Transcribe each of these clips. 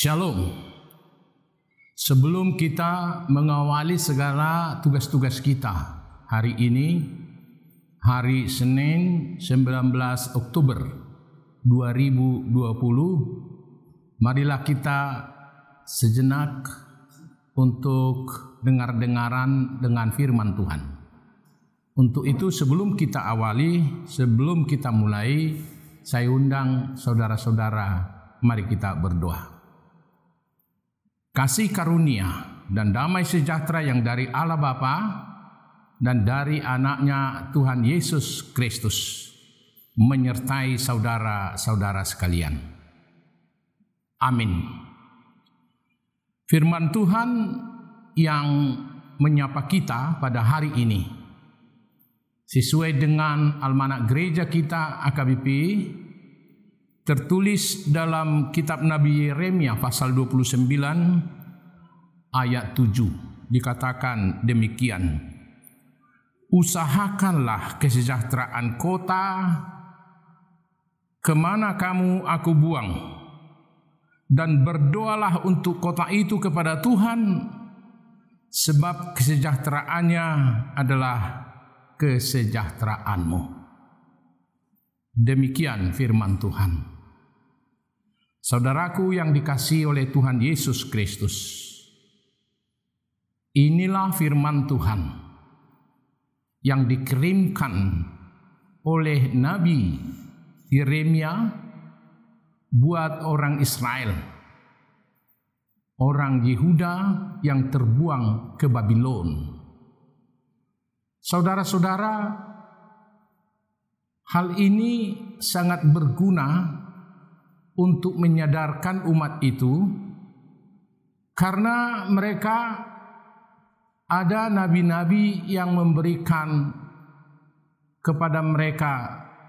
Shalom. Sebelum kita mengawali segala tugas-tugas kita hari ini, hari Senin 19 Oktober 2020, marilah kita sejenak untuk dengar-dengaran dengan firman Tuhan. Untuk itu sebelum kita awali, sebelum kita mulai, saya undang saudara-saudara, mari kita berdoa. Kasih karunia dan damai sejahtera yang dari Allah Bapa dan dari anaknya Tuhan Yesus Kristus menyertai saudara-saudara sekalian. Amin. Firman Tuhan yang menyapa kita pada hari ini sesuai dengan almanak gereja kita AKBP tertulis dalam kitab Nabi Yeremia pasal 29 ayat 7 dikatakan demikian Usahakanlah kesejahteraan kota ke mana kamu aku buang dan berdoalah untuk kota itu kepada Tuhan sebab kesejahteraannya adalah kesejahteraanmu. Demikian firman Tuhan. Saudaraku yang dikasihi oleh Tuhan Yesus Kristus, inilah firman Tuhan yang dikirimkan oleh Nabi Yeremia buat orang Israel, orang Yehuda yang terbuang ke Babylon. Saudara-saudara, hal ini sangat berguna untuk menyadarkan umat itu karena mereka ada nabi-nabi yang memberikan kepada mereka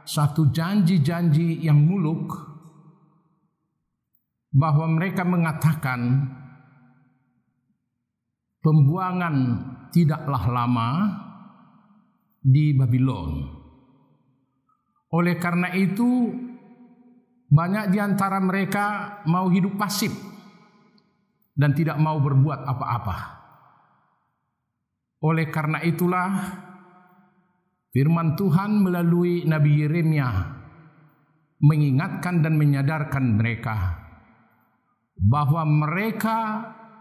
satu janji-janji yang muluk bahwa mereka mengatakan pembuangan tidaklah lama di Babylon. Oleh karena itu banyak di antara mereka mau hidup pasif dan tidak mau berbuat apa-apa. Oleh karena itulah firman Tuhan melalui Nabi Yeremia mengingatkan dan menyadarkan mereka bahwa mereka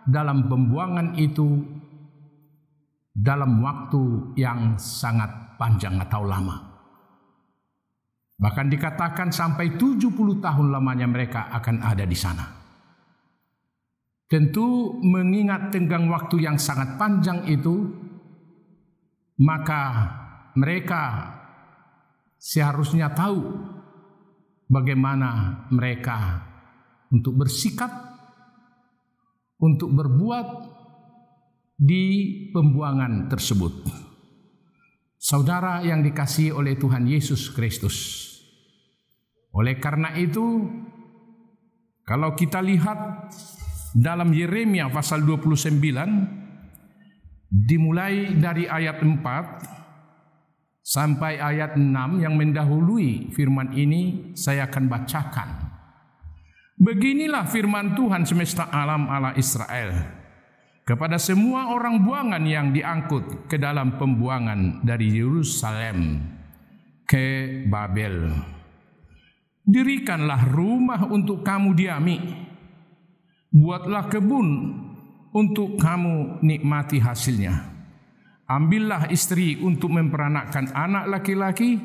dalam pembuangan itu dalam waktu yang sangat panjang atau lama. Bahkan dikatakan sampai 70 tahun lamanya mereka akan ada di sana. Tentu mengingat tenggang waktu yang sangat panjang itu, maka mereka seharusnya tahu bagaimana mereka untuk bersikap, untuk berbuat, di pembuangan tersebut. Saudara yang dikasihi oleh Tuhan Yesus Kristus. Oleh karena itu, kalau kita lihat dalam Yeremia pasal 29 dimulai dari ayat 4 sampai ayat 6 yang mendahului firman ini saya akan bacakan. Beginilah firman Tuhan semesta alam ala Israel kepada semua orang buangan yang diangkut ke dalam pembuangan dari Yerusalem ke Babel. Dirikanlah rumah untuk kamu diami. Buatlah kebun untuk kamu nikmati hasilnya. Ambillah istri untuk memperanakkan anak laki-laki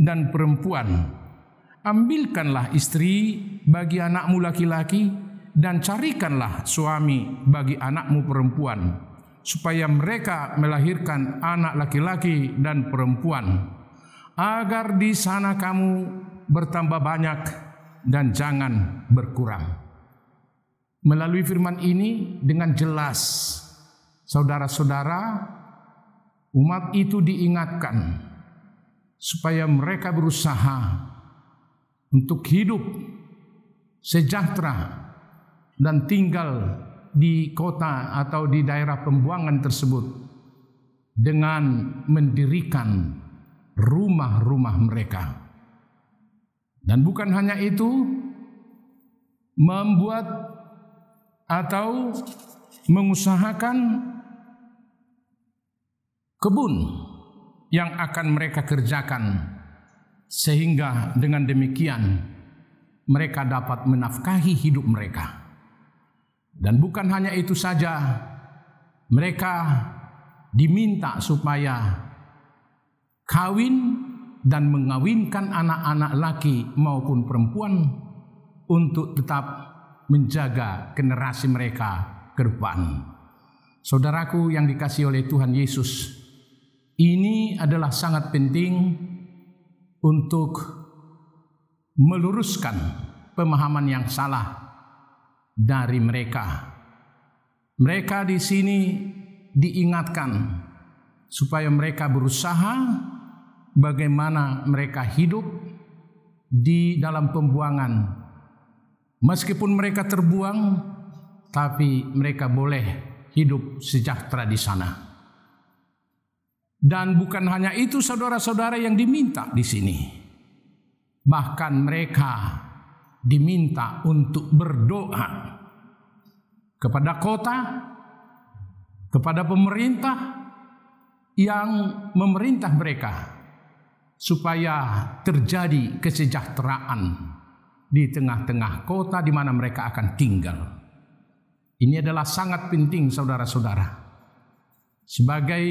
dan perempuan. Ambilkanlah istri bagi anakmu laki-laki dan carikanlah suami bagi anakmu perempuan supaya mereka melahirkan anak laki-laki dan perempuan agar di sana kamu bertambah banyak dan jangan berkurang. Melalui firman ini dengan jelas saudara-saudara umat itu diingatkan supaya mereka berusaha untuk hidup sejahtera dan tinggal di kota atau di daerah pembuangan tersebut dengan mendirikan rumah-rumah mereka. Dan bukan hanya itu, membuat atau mengusahakan kebun yang akan mereka kerjakan sehingga dengan demikian mereka dapat menafkahi hidup mereka. Dan bukan hanya itu saja, mereka diminta supaya kawin dan mengawinkan anak-anak laki maupun perempuan untuk tetap menjaga generasi mereka ke depan. Saudaraku yang dikasih oleh Tuhan Yesus, ini adalah sangat penting untuk meluruskan pemahaman yang salah dari mereka. Mereka di sini diingatkan supaya mereka berusaha bagaimana mereka hidup di dalam pembuangan. Meskipun mereka terbuang, tapi mereka boleh hidup sejahtera di sana. Dan bukan hanya itu saudara-saudara yang diminta di sini. Bahkan mereka diminta untuk berdoa kepada kota, kepada pemerintah yang memerintah mereka supaya terjadi kesejahteraan di tengah-tengah kota di mana mereka akan tinggal. Ini adalah sangat penting saudara-saudara. Sebagai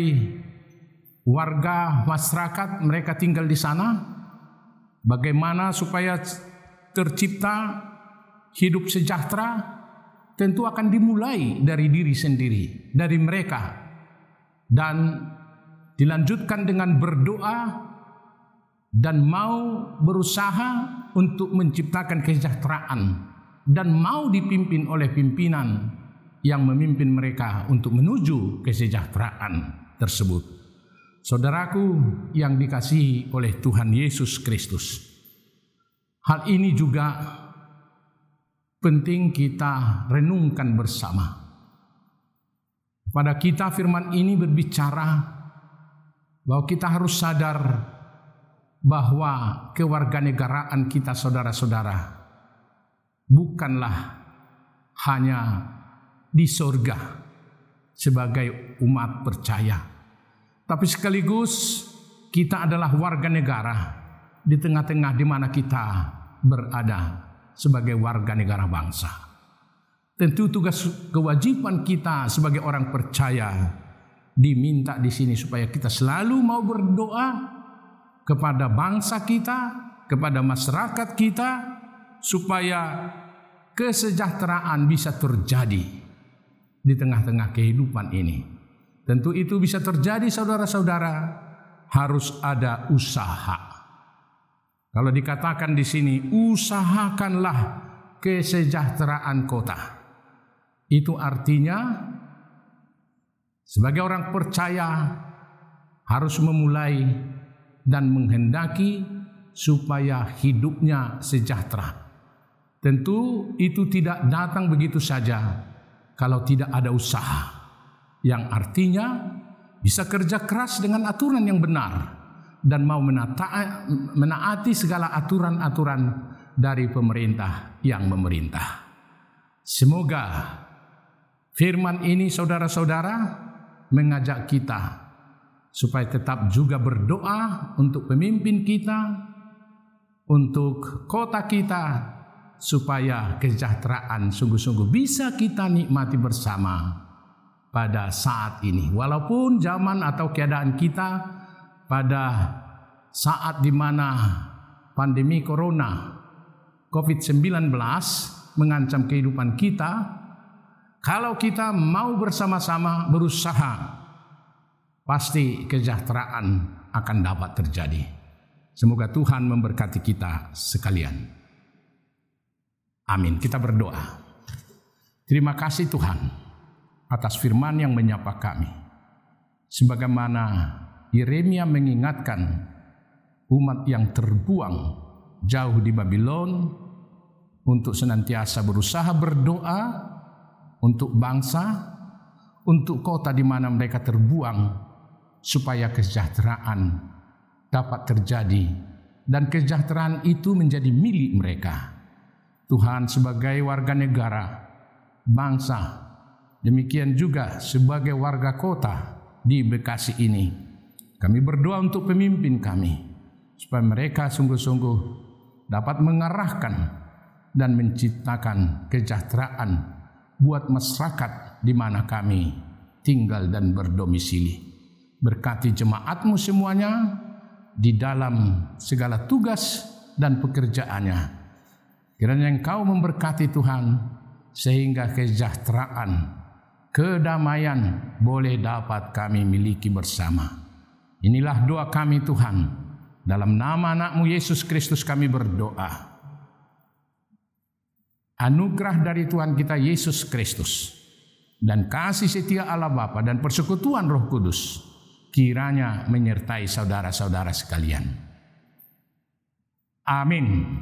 warga masyarakat mereka tinggal di sana, bagaimana supaya tercipta hidup sejahtera tentu akan dimulai dari diri sendiri, dari mereka dan dilanjutkan dengan berdoa dan mau berusaha untuk menciptakan kesejahteraan dan mau dipimpin oleh pimpinan yang memimpin mereka untuk menuju kesejahteraan tersebut. Saudaraku yang dikasihi oleh Tuhan Yesus Kristus. Hal ini juga penting kita renungkan bersama. Pada kita firman ini berbicara bahwa kita harus sadar bahwa kewarganegaraan kita saudara-saudara bukanlah hanya di sorga sebagai umat percaya. Tapi sekaligus kita adalah warga negara di tengah-tengah di mana kita berada sebagai warga negara bangsa. Tentu tugas kewajiban kita sebagai orang percaya diminta di sini supaya kita selalu mau berdoa kepada bangsa kita, kepada masyarakat kita supaya kesejahteraan bisa terjadi di tengah-tengah kehidupan ini. Tentu itu bisa terjadi saudara-saudara harus ada usaha kalau dikatakan di sini, usahakanlah kesejahteraan kota. Itu artinya Sebagai orang percaya harus memulai dan menghendaki supaya hidupnya sejahtera. Tentu itu tidak datang begitu saja kalau tidak ada usaha. Yang artinya bisa kerja keras dengan aturan yang benar dan mau menata, menaati segala aturan-aturan dari pemerintah yang memerintah. Semoga firman ini saudara-saudara mengajak kita supaya tetap juga berdoa untuk pemimpin kita, untuk kota kita, supaya kesejahteraan sungguh-sungguh bisa kita nikmati bersama pada saat ini. Walaupun zaman atau keadaan kita pada saat di mana pandemi corona COVID-19 mengancam kehidupan kita, kalau kita mau bersama-sama berusaha, pasti kesejahteraan akan dapat terjadi. Semoga Tuhan memberkati kita sekalian. Amin. Kita berdoa. Terima kasih Tuhan atas firman yang menyapa kami. Sebagaimana Yeremia mengingatkan umat yang terbuang jauh di Babylon untuk senantiasa berusaha berdoa untuk bangsa, untuk kota di mana mereka terbuang supaya kesejahteraan dapat terjadi dan kesejahteraan itu menjadi milik mereka. Tuhan sebagai warga negara, bangsa, Demikian juga sebagai warga kota di Bekasi ini. Kami berdoa untuk pemimpin kami supaya mereka sungguh-sungguh dapat mengarahkan dan menciptakan kesejahteraan buat masyarakat di mana kami tinggal dan berdomisili. Berkati jemaatmu semuanya di dalam segala tugas dan pekerjaannya. Kiranya engkau memberkati Tuhan sehingga kesejahteraan kedamaian boleh dapat kami miliki bersama. Inilah doa kami Tuhan. Dalam nama anakmu Yesus Kristus kami berdoa. Anugerah dari Tuhan kita Yesus Kristus dan kasih setia Allah Bapa dan persekutuan Roh Kudus kiranya menyertai saudara-saudara sekalian. Amin.